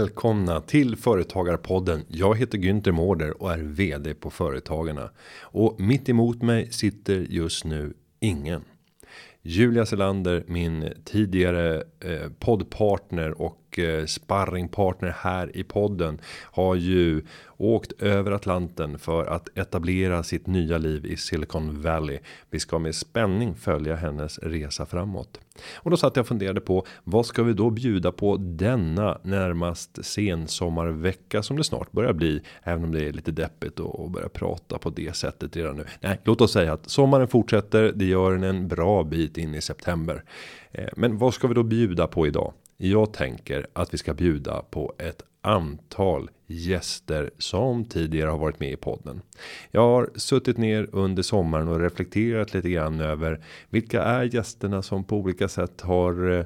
välkomna till Företagarpodden. Jag heter Günther Mårder och är VD på Företagarna. Och mitt emot mig sitter just nu ingen. Julia Selander, min tidigare eh, poddpartner och och eh, sparringpartner här i podden har ju åkt över Atlanten för att etablera sitt nya liv i Silicon Valley. Vi ska med spänning följa hennes resa framåt. Och då satt jag och funderade på vad ska vi då bjuda på denna närmast sensommarvecka som det snart börjar bli. Även om det är lite deppigt och börja prata på det sättet redan nu. Nej, låt oss säga att sommaren fortsätter. Det gör den en bra bit in i september. Eh, men vad ska vi då bjuda på idag? Jag tänker att vi ska bjuda på ett antal gäster som tidigare har varit med i podden. Jag har suttit ner under sommaren och reflekterat lite grann över vilka är gästerna som på olika sätt har eh,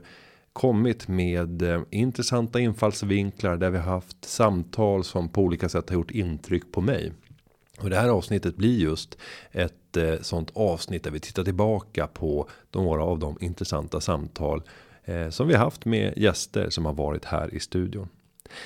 kommit med eh, intressanta infallsvinklar där vi haft samtal som på olika sätt har gjort intryck på mig. Och det här avsnittet blir just ett eh, sånt avsnitt där vi tittar tillbaka på några av de intressanta samtal Eh, som vi haft med gäster som har varit här i studion.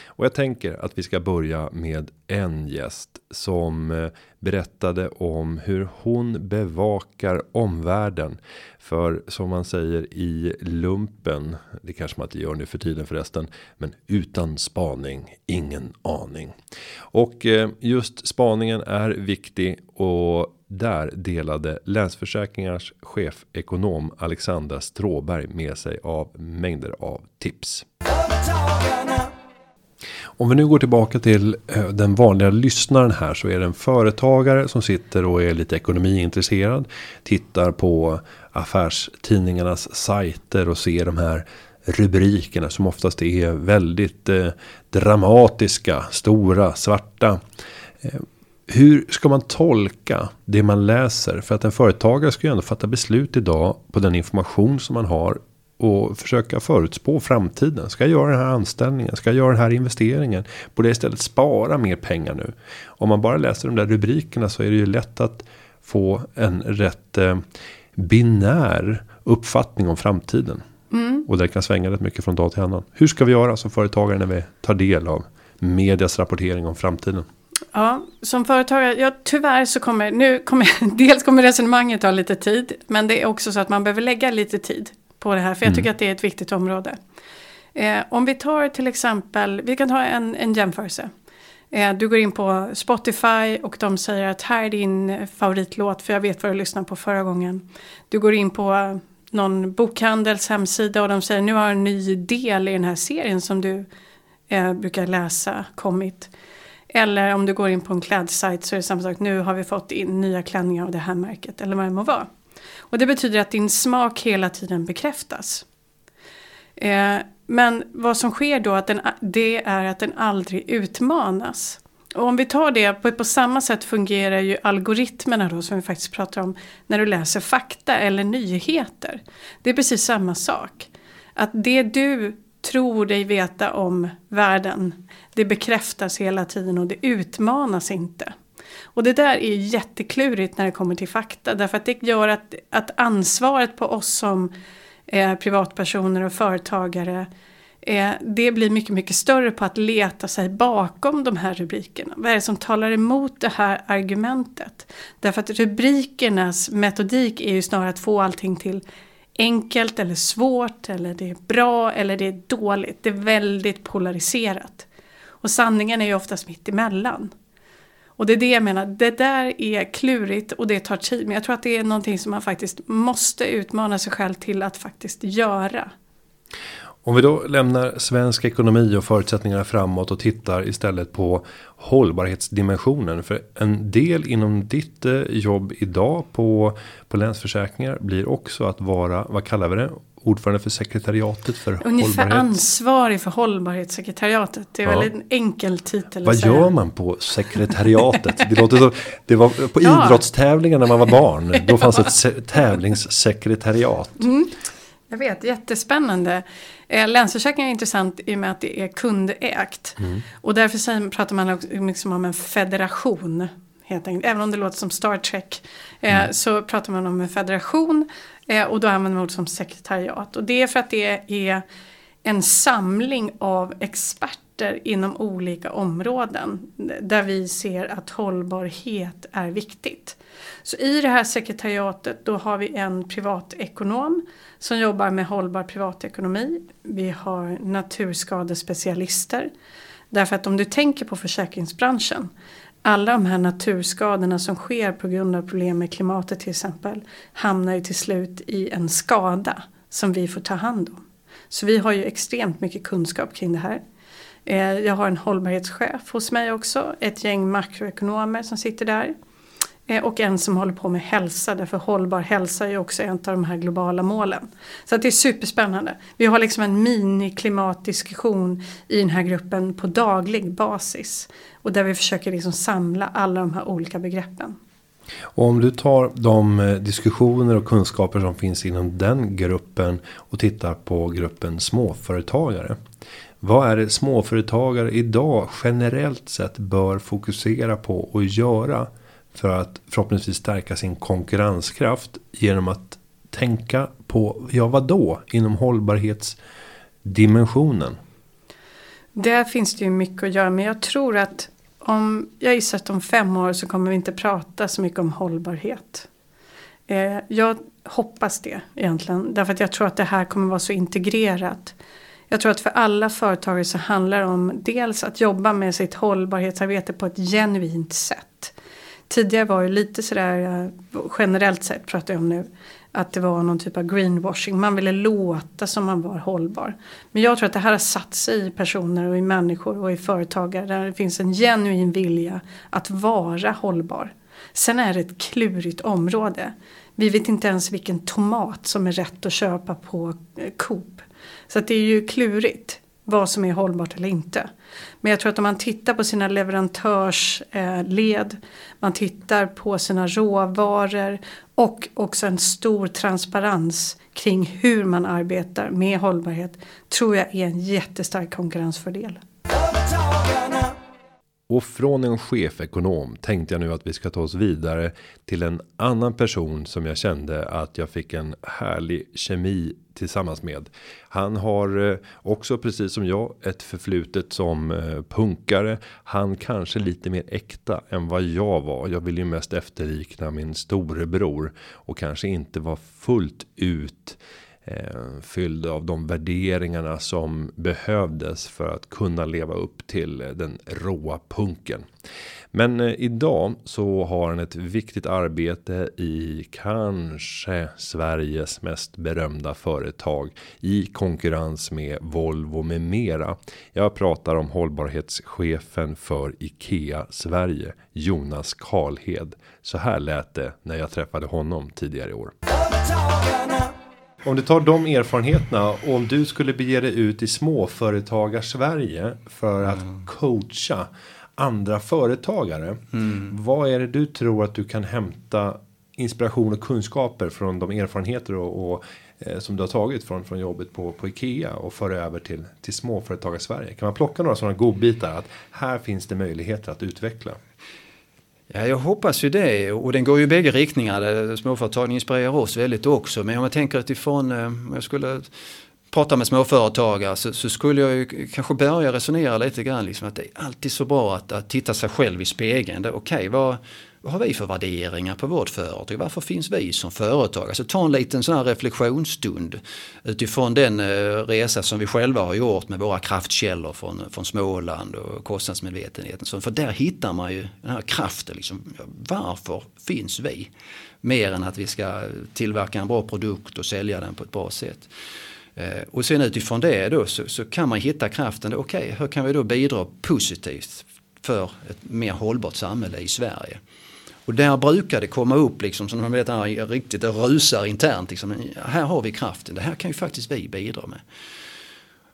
Och jag tänker att vi ska börja med en gäst som eh, berättade om hur hon bevakar omvärlden. För som man säger i lumpen, det kanske man inte gör nu för tiden förresten, men utan spaning, ingen aning. Och eh, just spaningen är viktig och där delade Länsförsäkringars chefekonom Alexandra Stråberg med sig av mängder av tips. Om vi nu går tillbaka till eh, den vanliga lyssnaren här så är det en företagare som sitter och är lite ekonomiintresserad. Tittar på affärstidningarnas sajter och ser de här rubrikerna som oftast är väldigt eh, dramatiska, stora, svarta. Eh, hur ska man tolka det man läser? För att en företagare ska ju ändå fatta beslut idag på den information som man har och försöka förutspå framtiden. Ska jag göra den här anställningen? Ska jag göra den här investeringen? Borde jag istället spara mer pengar nu? Om man bara läser de där rubrikerna så är det ju lätt att få en rätt eh, binär uppfattning om framtiden. Mm. Och det kan svänga rätt mycket från dag till annan. Hur ska vi göra som företagare när vi tar del av medias rapportering om framtiden? Ja, som företagare, ja, tyvärr så kommer, nu kommer, dels kommer resonemanget ta lite tid, men det är också så att man behöver lägga lite tid på det här. För jag tycker mm. att det är ett viktigt område. Eh, om vi tar till exempel, vi kan ta en, en jämförelse. Eh, du går in på Spotify och de säger att här är din favoritlåt för jag vet vad du lyssnade på förra gången. Du går in på någon bokhandels hemsida och de säger nu har en ny del i den här serien som du eh, brukar läsa kommit. Eller om du går in på en klädsajt så är det samma sak. Nu har vi fått in nya klänningar av det här märket eller vad det må vara. Och det betyder att din smak hela tiden bekräftas. Eh, men vad som sker då att den, det är att den aldrig utmanas. Och om vi tar det, på, på samma sätt fungerar ju algoritmerna då som vi faktiskt pratar om när du läser fakta eller nyheter. Det är precis samma sak. Att det du tror dig veta om världen, det bekräftas hela tiden och det utmanas inte. Och det där är jätteklurigt när det kommer till fakta. Därför att det gör att, att ansvaret på oss som eh, privatpersoner och företagare eh, det blir mycket, mycket större på att leta sig bakom de här rubrikerna. Vad är det som talar emot det här argumentet? Därför att rubrikernas metodik är ju snarare att få allting till enkelt eller svårt eller det är bra eller det är dåligt. Det är väldigt polariserat. Och sanningen är ju oftast mitt emellan. Och det är det jag menar, det där är klurigt och det tar tid. Men jag tror att det är någonting som man faktiskt måste utmana sig själv till att faktiskt göra. Om vi då lämnar svensk ekonomi och förutsättningarna framåt och tittar istället på hållbarhetsdimensionen. För en del inom ditt eh, jobb idag på, på Länsförsäkringar blir också att vara, vad kallar vi det? Ordförande för sekretariatet för Ungefär hållbarhet. ansvarig för hållbarhetssekretariatet. Det är ja. väl en enkel titel. Vad gör man på sekretariatet? Det, låter så, det var på ja. idrottstävlingar när man var barn. Då fanns ett tävlingssekretariat. Mm. Jag vet, jättespännande. Eh, Länsförsäkring är intressant i och med att det är kundägt. Mm. Och därför pratar man också liksom om en federation. Helt enkelt. Även om det låter som Star Trek. Eh, mm. Så pratar man om en federation. Eh, och då använder man ord som sekretariat. Och det är för att det är en samling av experter inom olika områden där vi ser att hållbarhet är viktigt. Så i det här sekretariatet då har vi en privatekonom som jobbar med hållbar privatekonomi. Vi har naturskadespecialister. Därför att om du tänker på försäkringsbranschen alla de här naturskadorna som sker på grund av problem med klimatet till exempel hamnar ju till slut i en skada som vi får ta hand om. Så vi har ju extremt mycket kunskap kring det här. Eh, jag har en hållbarhetschef hos mig också, ett gäng makroekonomer som sitter där. Eh, och en som håller på med hälsa, därför hållbar hälsa är ju också en av de här globala målen. Så att det är superspännande. Vi har liksom en miniklimatdiskussion i den här gruppen på daglig basis. Och där vi försöker liksom samla alla de här olika begreppen. Och om du tar de eh, diskussioner och kunskaper som finns inom den gruppen och tittar på gruppen småföretagare. Vad är det småföretagare idag generellt sett bör fokusera på och göra för att förhoppningsvis stärka sin konkurrenskraft genom att tänka på ja vad då inom hållbarhetsdimensionen. Där finns det ju mycket att göra men jag tror att om jag gissar att om fem år så kommer vi inte prata så mycket om hållbarhet. Eh, jag hoppas det egentligen därför att jag tror att det här kommer vara så integrerat. Jag tror att för alla företagare så handlar det om dels att jobba med sitt hållbarhetsarbete på ett genuint sätt. Tidigare var det lite sådär, eh, generellt sett pratar jag om nu, att det var någon typ av greenwashing. Man ville låta som man var hållbar. Men jag tror att det här har satt sig i personer och i människor och i företagare där det finns en genuin vilja att vara hållbar. Sen är det ett klurigt område. Vi vet inte ens vilken tomat som är rätt att köpa på eh, Coop. Så att det är ju klurigt vad som är hållbart eller inte. Men jag tror att om man tittar på sina leverantörsled, eh, man tittar på sina råvaror och också en stor transparens kring hur man arbetar med hållbarhet tror jag är en jättestark konkurrensfördel. Och från en chefekonom tänkte jag nu att vi ska ta oss vidare till en annan person som jag kände att jag fick en härlig kemi tillsammans med. Han har eh, också precis som jag ett förflutet som eh, punkare. Han kanske lite mer äkta än vad jag var. Jag vill ju mest efterlikna min storebror och kanske inte var fullt ut eh, fylld av de värderingarna som behövdes för att kunna leva upp till eh, den råa punken. Men eh, idag så har han ett viktigt arbete i kanske Sveriges mest berömda företag i konkurrens med Volvo med mera. Jag pratar om hållbarhetschefen för IKEA Sverige, Jonas Karlhed. Så här lät det när jag träffade honom tidigare i år. Om du tar de erfarenheterna och om du skulle bege dig ut i småföretagar Sverige för att mm. coacha andra företagare. Mm. Vad är det du tror att du kan hämta inspiration och kunskaper från de erfarenheter och, och eh, som du har tagit från, från jobbet på, på Ikea och föra över till, till småföretagare Sverige? Kan man plocka några sådana godbitar att här finns det möjligheter att utveckla? Ja, jag hoppas ju det och den går ju i bägge riktningar. Småföretagen inspirerar oss väldigt också. Men om jag tänker utifrån, eh, om jag skulle prata med småföretagare så, så, skulle jag ju kanske börja resonera lite grann liksom att det är alltid så bra att, att titta sig själv i spegeln. Okej, okay, vad, vad har vi för värderingar på vårt företag? Varför finns vi som företag? Alltså ta en liten sån här reflektionsstund utifrån den eh, resa som vi själva har gjort med våra kraftkällor från, från Småland och kostnadsmedvetenheten. Så för där hittar man ju den här kraften. Liksom, varför finns vi? Mer än att vi ska tillverka en bra produkt och sälja den på ett bra sätt. Eh, och sen utifrån det då så, så kan man hitta kraften. Okej, okay, hur kan vi då bidra positivt för ett mer hållbart samhälle i Sverige? Och där brukar det komma upp liksom som man vet här, riktigt det rusar internt. Liksom, här har vi kraften, det här kan ju faktiskt vi bidra med.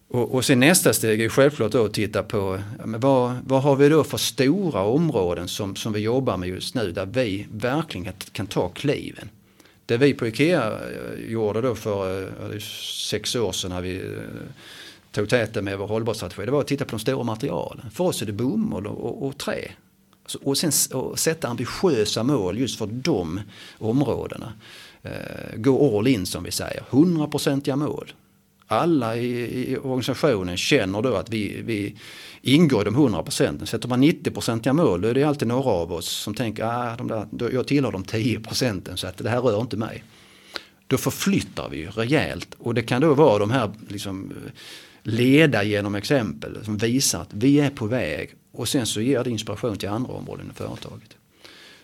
Och, och sen nästa steg är självklart då att titta på men vad, vad har vi då för stora områden som, som vi jobbar med just nu där vi verkligen kan, ta kliven. Det vi på IKEA eh, gjorde då för eh, sex år sedan när vi eh, tog täten med vår hållbarhetsstrategi, det var att titta på de stora materialen. För oss är det bomull och, och, och trä. Och sen och sätta ambitiösa mål just för de områdena. Eh, gå all in som vi säger, hundraprocentiga mål. alla i, i organisationen känner då att vi, vi ingår i de 100 procenten. Sätter man 90 procentiga mål då är det alltid några av oss som tänker ah, de där, jag tillhör de 10 procenten så att det här rör inte mig. Då förflyttar vi ju rejält och det kan då vara de här liksom, leda genom exempel som visar att vi är på väg och sen så ger det inspiration till andra områden i företaget.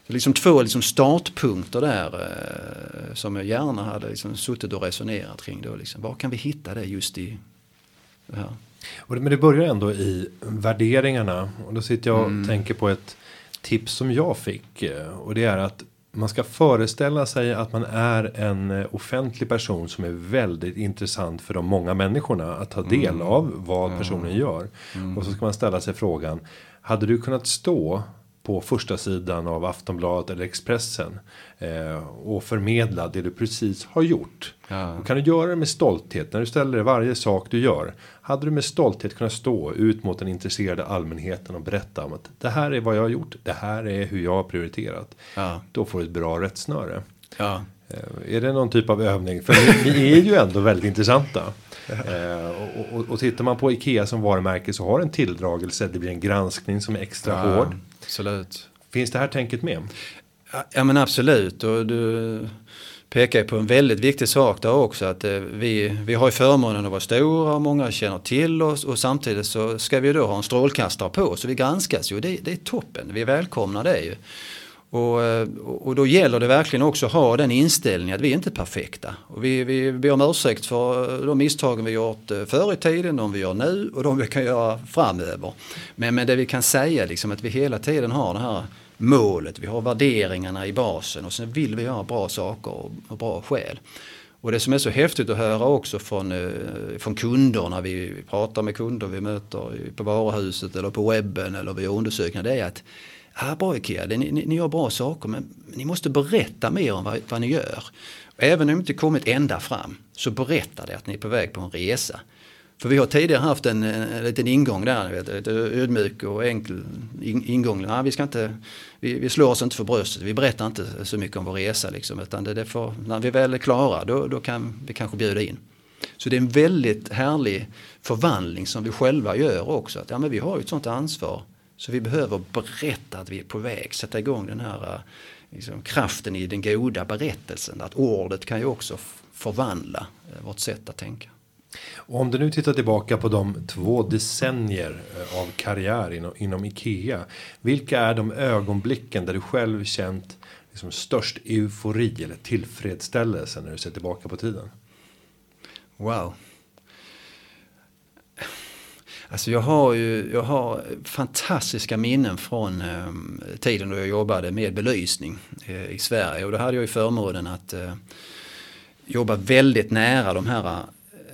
Så liksom två liksom startpunkter där eh, som jag gärna hade liksom suttit och resonerat kring. Då liksom. Var kan vi hitta det just i det här? men det börjar ändå i värderingarna och då sitter jag och mm. tänker på ett tips som jag fick eh, och det är att man ska föreställa sig att man är en eh, offentlig person som är väldigt intressant för de många människorna att ta del mm. av vad personen gör. Mm. Och så ska man ställa sig frågan. Hade du kunnat stå på första sidan av Aftonbladet eller Expressen. Eh, och förmedla det du precis har gjort. Ja. Och kan du göra det med stolthet när du ställer dig varje sak du gör. Hade du med stolthet kunnat stå ut mot den intresserade allmänheten och berätta om att det här är vad jag har gjort. Det här är hur jag har prioriterat. Ja. Då får du ett bra rättsnöre. Ja. Eh, är det någon typ av övning? För ni är ju ändå väldigt intressanta. Eh, och, och, och tittar man på Ikea som varumärke så har en tilldragelse. Det blir en granskning som är extra ja, hård. Absolut. Finns det här tänket med? Ja, ja men absolut. Och du pekar på en väldigt viktig sak där också. Att eh, vi, vi har ju förmånen att vara stora och många känner till oss. Och samtidigt så ska vi då ha en strålkastare på. Så vi granskas ju. Det, det är toppen. Vi välkomnar det ju. Och, eh, och då gäller det verkligen också att ha den inställningen att vi är inte perfekta. Och vi, vi ber om ursäkt för eh, de misstagen vi gjort förr i tiden, de vi gör nu och de vi kan göra framöver. Men, men det vi kan säga liksom att vi hela tiden har det här målet, vi har värderingarna i basen och sen vill vi göra bra saker och, och bra skäl. Och det som är så häftigt att höra också från, eh, från kunder när vi pratar med kunder vi möter på varuhuset eller på webben eller vid undersökningar det är att Ja, bra Ikea, ni, ni, ni gör bra saker men ni måste berätta mer om vad, vad ni gör. Även om ni inte kommit ända fram så berätta det att ni är på väg på en resa. För vi har tidigare haft en, en liten ingång där, vet, ett ödmjuk och enkel ingång. Nej, vi, ska inte, vi, vi slår oss inte för bröstet, vi berättar inte så mycket om vår resa. Liksom, utan det, det får, när vi väl är klara då, då kan vi kanske bjuda in. Så det är en väldigt härlig förvandling som vi själva gör också. Att, ja, men vi har ju ett sånt ansvar så vi behöver berätta att vi är på väg, sätta igång den här liksom, kraften i den goda berättelsen. Att ordet kan ju också förvandla eh, vårt sätt att tänka. Och om du nu tittar tillbaka på de två decennier eh, av karriär inom, inom Ikea. Vilka är de ögonblicken där du själv känt liksom störst eufori eller tillfredsställelse när du ser tillbaka på tiden? Wow. Alltså jag har ju jag har fantastiska minnen från eh, tiden då jag jobbade med belysning eh, i Sverige. Och då hade jag ju förmånen att eh, jobba väldigt nära de här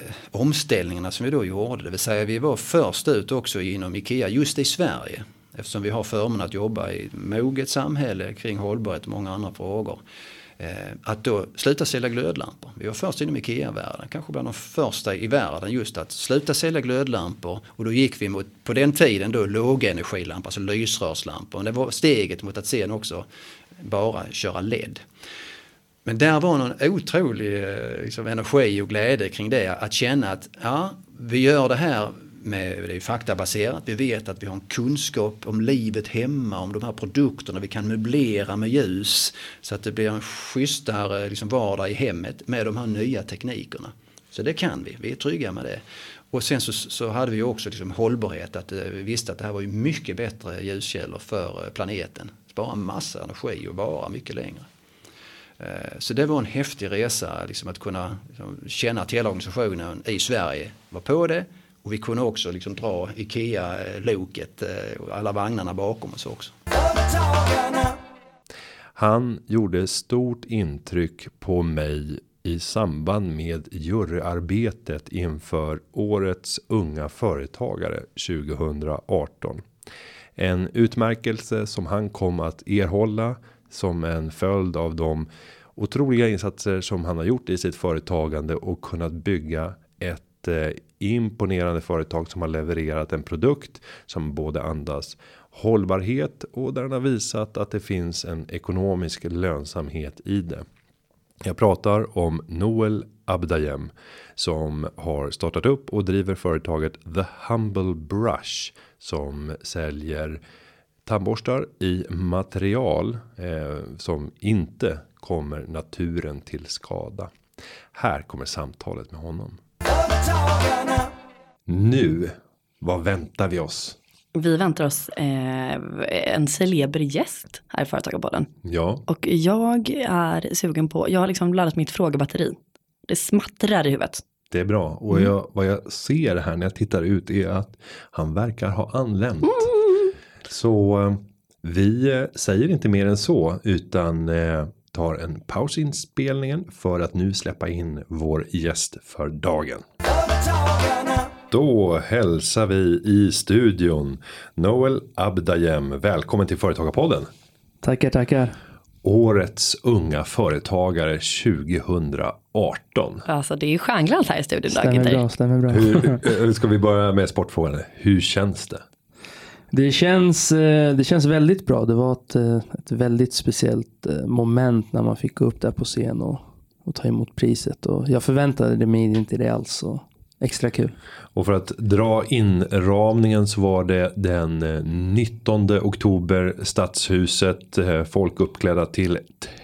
Eh, omställningarna som vi då gjorde. Det vill säga vi var först ut också inom IKEA just i Sverige. Eftersom vi har förmånen att jobba i moget samhälle kring hållbarhet och många andra frågor. Eh, att då sluta sälja glödlampor. Vi var först inom IKEA-världen, kanske bland de första i världen just att sluta sälja glödlampor. Och då gick vi mot, på den tiden då lågenergilampor, alltså lysrörslampor. Det var steget mot att sen också bara köra LED. Men där var någon otrolig eh, liksom, energi och glädje kring det. Att känna att ja, vi gör det här med, det är faktabaserat. Vi vet att vi har en kunskap om livet hemma, om de här produkterna. Vi kan möblera med ljus så att det blir en schysstare liksom, vardag i hemmet med de här nya teknikerna. Så det kan vi, vi är trygga med det. Och sen så, så hade vi också liksom hållbarhet, att eh, vi visste att det här var ju mycket bättre ljuskällor för eh, planeten. Spara massa energi och vara mycket längre. Eh, så det var en häftig resa liksom att kunna liksom, känna att hela organisationen i Sverige var på det och vi kunde också liksom dra IKEA-loket eh, eh, och alla vagnarna bakom oss också. Han gjorde stort intryck på mig i samband med juryarbetet inför årets unga företagare 2018. En utmärkelse som han kom att erhålla som en följd av de otroliga insatser som han har gjort i sitt företagande och kunnat bygga ett eh, imponerande företag som har levererat en produkt som både andas hållbarhet och där han har visat att det finns en ekonomisk lönsamhet i det. Jag pratar om Noel Abdayem som har startat upp och driver företaget The Humble Brush som säljer tandborstar i material eh, som inte kommer naturen till skada. Här kommer samtalet med honom. Nu, vad väntar vi oss? Vi väntar oss eh, en celeber gäst här i Företagarpodden. Ja, Och jag är sugen på, jag har liksom laddat mitt frågebatteri. Det smattrar i huvudet. det är bra och jag, vad jag ser här när jag tittar ut är att han verkar ha anlänt. Så eh, vi eh, säger inte mer än så utan eh, tar en paus i inspelningen för att nu släppa in vår gäst för dagen. Då hälsar vi i studion Noel Abdayem. Välkommen till Företagarpodden. Tackar, tackar. Årets unga företagare 2018. Alltså det är ju stjärnglans här i studion. Stämmer bra, stämmer bra. Hur, ska vi börja med sportfrågan? Hur känns det? Det känns, eh, det känns väldigt bra. Det var ett, eh, ett väldigt speciellt eh, moment när man fick gå upp där på scen och, och ta emot priset. Och jag förväntade mig inte det alls. Så extra kul. Och för att dra inramningen så var det den 19 oktober Stadshuset. Folk uppklädda till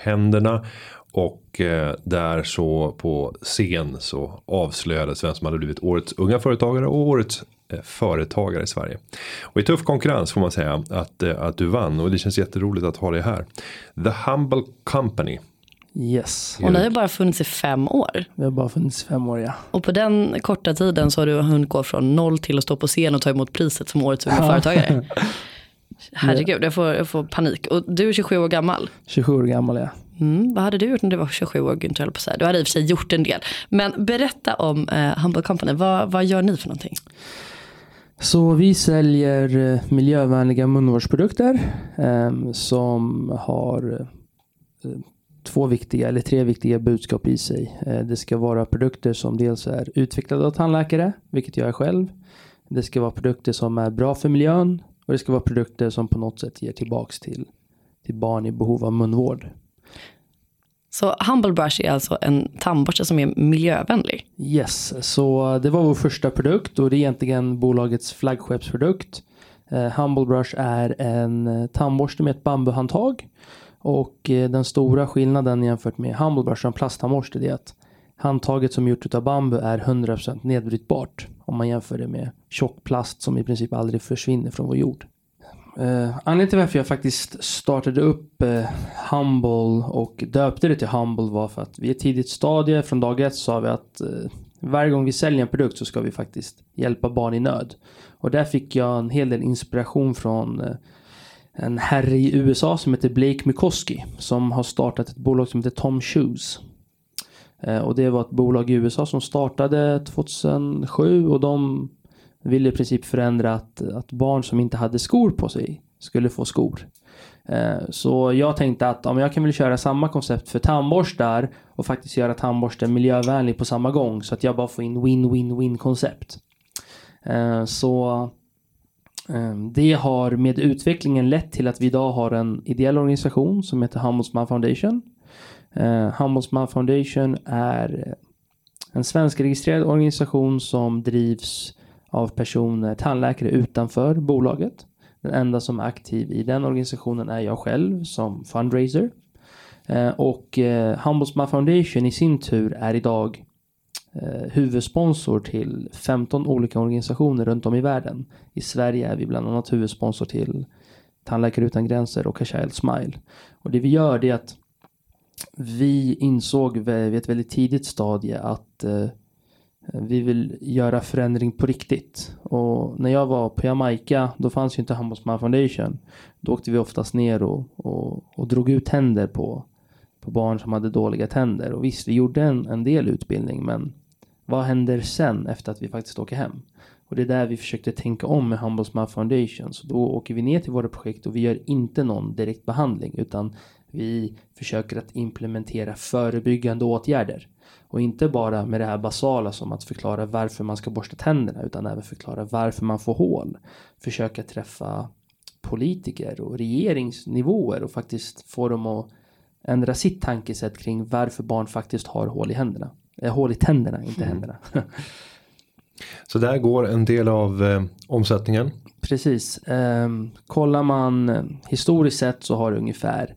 tänderna. Och där så på scen så avslöjades vem som hade blivit årets unga företagare och årets företagare i Sverige. Och i tuff konkurrens får man säga att, eh, att du vann och det känns jätteroligt att ha dig här. The Humble Company. Yes. Och ni har bara funnits i fem år. Vi har bara funnits fem år ja. Och på den korta tiden så har du hunnit gå från noll till att stå på scen och ta emot priset som årets unga företagare. Herregud, jag får, jag får panik. Och du är 27 år gammal. 27 år gammal ja. Mm, vad hade du gjort när du var 27 år Günther, på säga. Du hade i och för sig gjort en del. Men berätta om eh, Humble Company. Vad, vad gör ni för någonting? Så vi säljer eh, miljövänliga munvårdsprodukter eh, som har eh, två viktiga eller tre viktiga budskap i sig. Eh, det ska vara produkter som dels är utvecklade av tandläkare, vilket jag är själv. Det ska vara produkter som är bra för miljön och det ska vara produkter som på något sätt ger tillbaks till, till barn i behov av munvård. Så Humble Brush är alltså en tandborste som är miljövänlig. Yes, så det var vår första produkt och det är egentligen bolagets flaggskeppsprodukt. Eh, Humble Brush är en tandborste med ett bambuhandtag. Och eh, den stora skillnaden jämfört med Humble Brush och en plasttandborste är att handtaget som är gjort av bambu är 100% nedbrytbart. Om man jämför det med tjock plast som i princip aldrig försvinner från vår jord. Uh, anledningen till varför jag faktiskt startade upp eh, Humble och döpte det till Humble var för att vi ett tidigt stadie från dag ett sa vi att eh, varje gång vi säljer en produkt så ska vi faktiskt hjälpa barn i nöd. Och där fick jag en hel del inspiration från eh, en herre i USA som heter Blake Mikoski som har startat ett bolag som heter Tom Shoes. Eh, och det var ett bolag i USA som startade 2007 och de ville i princip förändra att, att barn som inte hade skor på sig skulle få skor. Eh, så jag tänkte att om jag kan väl köra samma koncept för tandborstar och faktiskt göra tandborsten miljövänlig på samma gång så att jag bara får in win-win-win koncept. Eh, så eh, det har med utvecklingen lett till att vi idag har en ideell organisation som heter Humblesman Foundation. Uh, Foundation är en svenskregistrerad organisation som drivs av personer, tandläkare utanför bolaget. Den enda som är aktiv i den organisationen är jag själv som fundraiser. Eh, och eh, Foundation i sin tur är idag eh, huvudsponsor till 15 olika organisationer runt om i världen. I Sverige är vi bland annat huvudsponsor till Tandläkare utan gränser och A Child Smile. Och det vi gör det är att vi insåg vid ett väldigt tidigt stadie att eh, vi vill göra förändring på riktigt. Och när jag var på Jamaica, då fanns ju inte Handbollsman Foundation. Då åkte vi oftast ner och, och, och drog ut tänder på, på barn som hade dåliga tänder. Och visst, vi gjorde en, en del utbildning, men vad händer sen efter att vi faktiskt åker hem? Och det är där vi försökte tänka om med Handbollsman Foundation. Så då åker vi ner till våra projekt och vi gör inte någon direkt behandling, utan vi försöker att implementera förebyggande åtgärder. Och inte bara med det här basala som att förklara varför man ska borsta tänderna utan även förklara varför man får hål. Försöka träffa politiker och regeringsnivåer och faktiskt få dem att ändra sitt tankesätt kring varför barn faktiskt har hål i händerna. Eh, hål i tänderna, inte händerna. Så där går en del av eh, omsättningen. Precis. Eh, kollar man eh, historiskt sett så har ungefär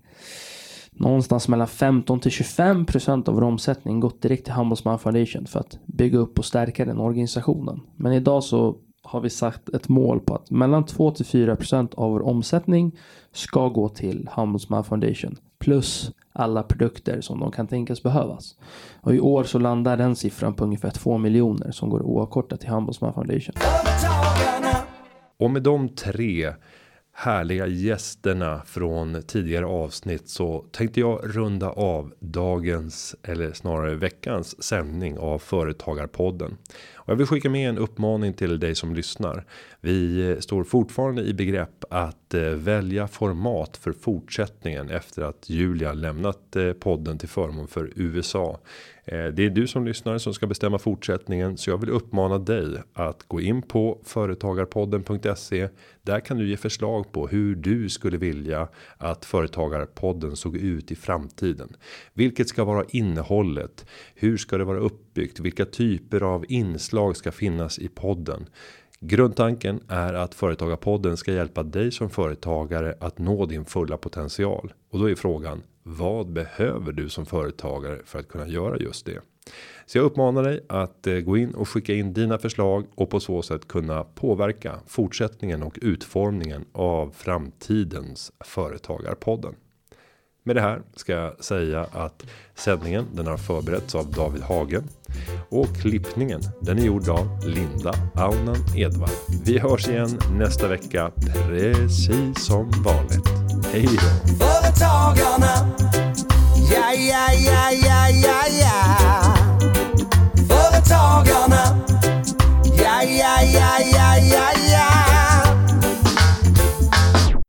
någonstans mellan 15 till 25 procent av vår omsättning gått direkt till Handelsman Foundation för att bygga upp och stärka den organisationen. Men idag så har vi satt ett mål på att mellan 2 till 4 procent av vår omsättning ska gå till Handelsman Foundation plus alla produkter som de kan tänkas behövas. Och i år så landar den siffran på ungefär 2 miljoner som går oavkortat till Handelsman Foundation. Och med de tre härliga gästerna från tidigare avsnitt så tänkte jag runda av dagens eller snarare veckans sändning av Företagarpodden. Och jag vill skicka med en uppmaning till dig som lyssnar. Vi eh, står fortfarande i begrepp att eh, välja format för fortsättningen efter att Julia lämnat eh, podden till förmån för USA. Eh, det är du som lyssnar som ska bestämma fortsättningen så jag vill uppmana dig att gå in på företagarpodden.se. Där kan du ge förslag på hur du skulle vilja att företagarpodden såg ut i framtiden. Vilket ska vara innehållet? Hur ska det vara uppbyggt? Vilka typer av inslag ska finnas i podden? Grundtanken är att företagarpodden ska hjälpa dig som företagare att nå din fulla potential och då är frågan vad behöver du som företagare för att kunna göra just det? Så jag uppmanar dig att eh, gå in och skicka in dina förslag och på så sätt kunna påverka fortsättningen och utformningen av framtidens företagarpodden. Med det här ska jag säga att sändningen den har förberetts av David Hagen och klippningen den är gjord av Linda Aunan Edvard. Vi hörs igen nästa vecka precis som vanligt. Hej då! Företagarna, ja, ja, ja, ja, ja, ja. Företagarna, ja, ja, ja, ja, ja, ja.